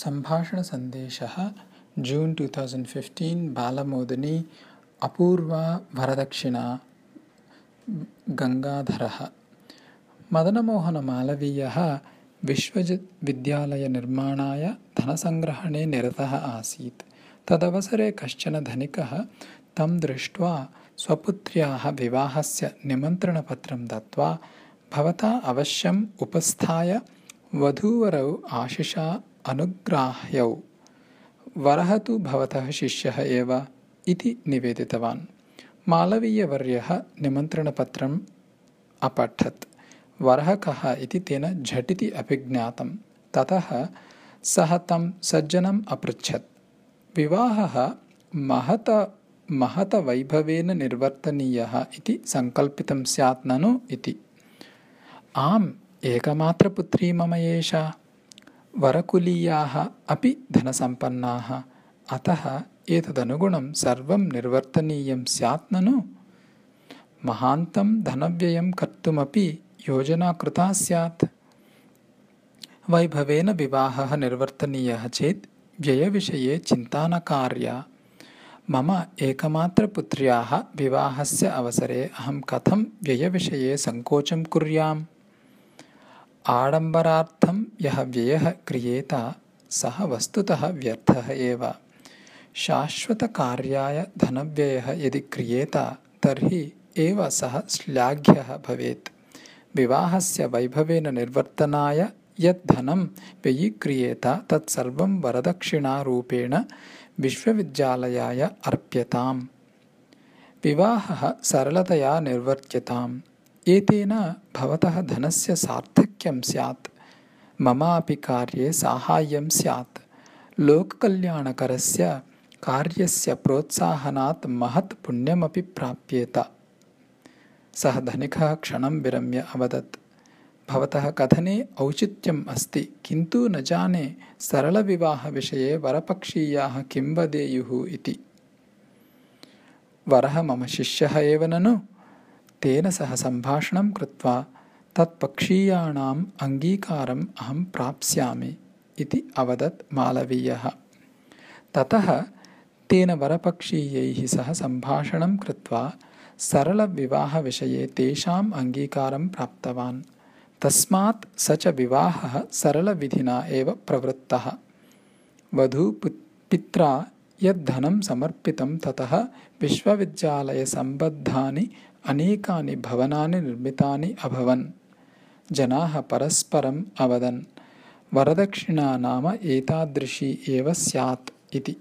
सम्भाषणसन्देशः June two thousand fifteen Balamodini Apoorva वरदक्षिणा गङ्गाधरः मदनमोहनमालवीयः विश्वविद्यालयनिर्माणाय धनसङ्ग्रहणे निरतः आसीत्। तदवसरे कश्चन धनिकः तं दृष्ट्वा स्वपुत्र्याः विवाहस्य निमन्त्रणपत्रं दत्त्वा भवता अवश्यम् उपस्थाय वधूवरौ आशिषा अनुग्राह्यौ। वरः तु भवतः शिष्यः एव इति निवेदितवान्। मालवीयवर्यः निमन्त्रणपत्रम् अपठत्। वरः कः इति तेन झटिति अभिज्ञातं ततः सः तं सज्जनम् अपृच्छत्। विवाहः महत महतवैभवेन निर्वर्तनीयः इति सङ्कल्पितं स्यात् ननु इति। आम् एकमात्रपुत्री मम एषा वरकुलीयाः अपि धनसम्पन्नाः। अतः एतदनुगुणं सर्वं निर्वर्तनीयं स्यात् ननु? महान्तं धनव्ययं कर्तुमपि योजना कृता स्यात्। वैभवेन विवाहः निर्वर्तनीयः चेत् व्ययविषये चिन्ता न कार्या मम एकमात्रपुत्र्याः विवाहस्य अवसरे अहं कथं व्ययविषये सङ्कोचं कुर्याम्? आडम्बरार्थं यः व्ययः क्रियेत सः वस्तुतः व्यर्थः एव। शाश्वतकार्याय धनव्ययः यदि क्रियेत तर्हि एव सः श्लाघ्यः भवेत्। विवाहस्य वैभवेन निर्वर्तनाय यत् धनं व्ययीक्रियेत तत्सर्वं वरदक्षिणारूपेण विश्वविद्यालयाय अर्प्यताम्। विवाहः सरलतया निर्वर्त्यताम्। एतेन भवतः धनस्य सार्थक्यं स्यात् ममापि कार्ये साहाय्यं स्यात्। लोककल्याणकरस्य कार्यस्य प्रोत्साहनात् महत् पुण्यमपि प्राप्येत। सः धनिकः क्षणं विरम्य अवदत्। भवतः कथने औचित्यम् अस्ति किन्तु न जाने सरलविवाहविषये वरपक्षीयाः किं वदेयुः इति। वरः मम शिष्यः एव ननु? तेन सह सम्भाषणं कृत्वा तत्पक्षीयाणाम् अङ्गीकारम् अहं प्राप्स्यामि इति अवदत् मालवीयः। ततः तेन वरपक्षीयैः सह सम्भाषणं कृत्वा सरलविवाहविषये तेषाम् अङ्गीकारं प्राप्तवान्। तस्मात् स च विवाहः सरलविधिना एव प्रवृत्तः। वधूपित्रा यद्धनं समर्पितं ततः विश्वविद्यालयसम्बद्धानि अनेकानि भवनानि निर्मितानि अभवन् जनाः परस्परम् अवदन्। वरदक्षिणा नाम एतादृशी एव स्यात् इति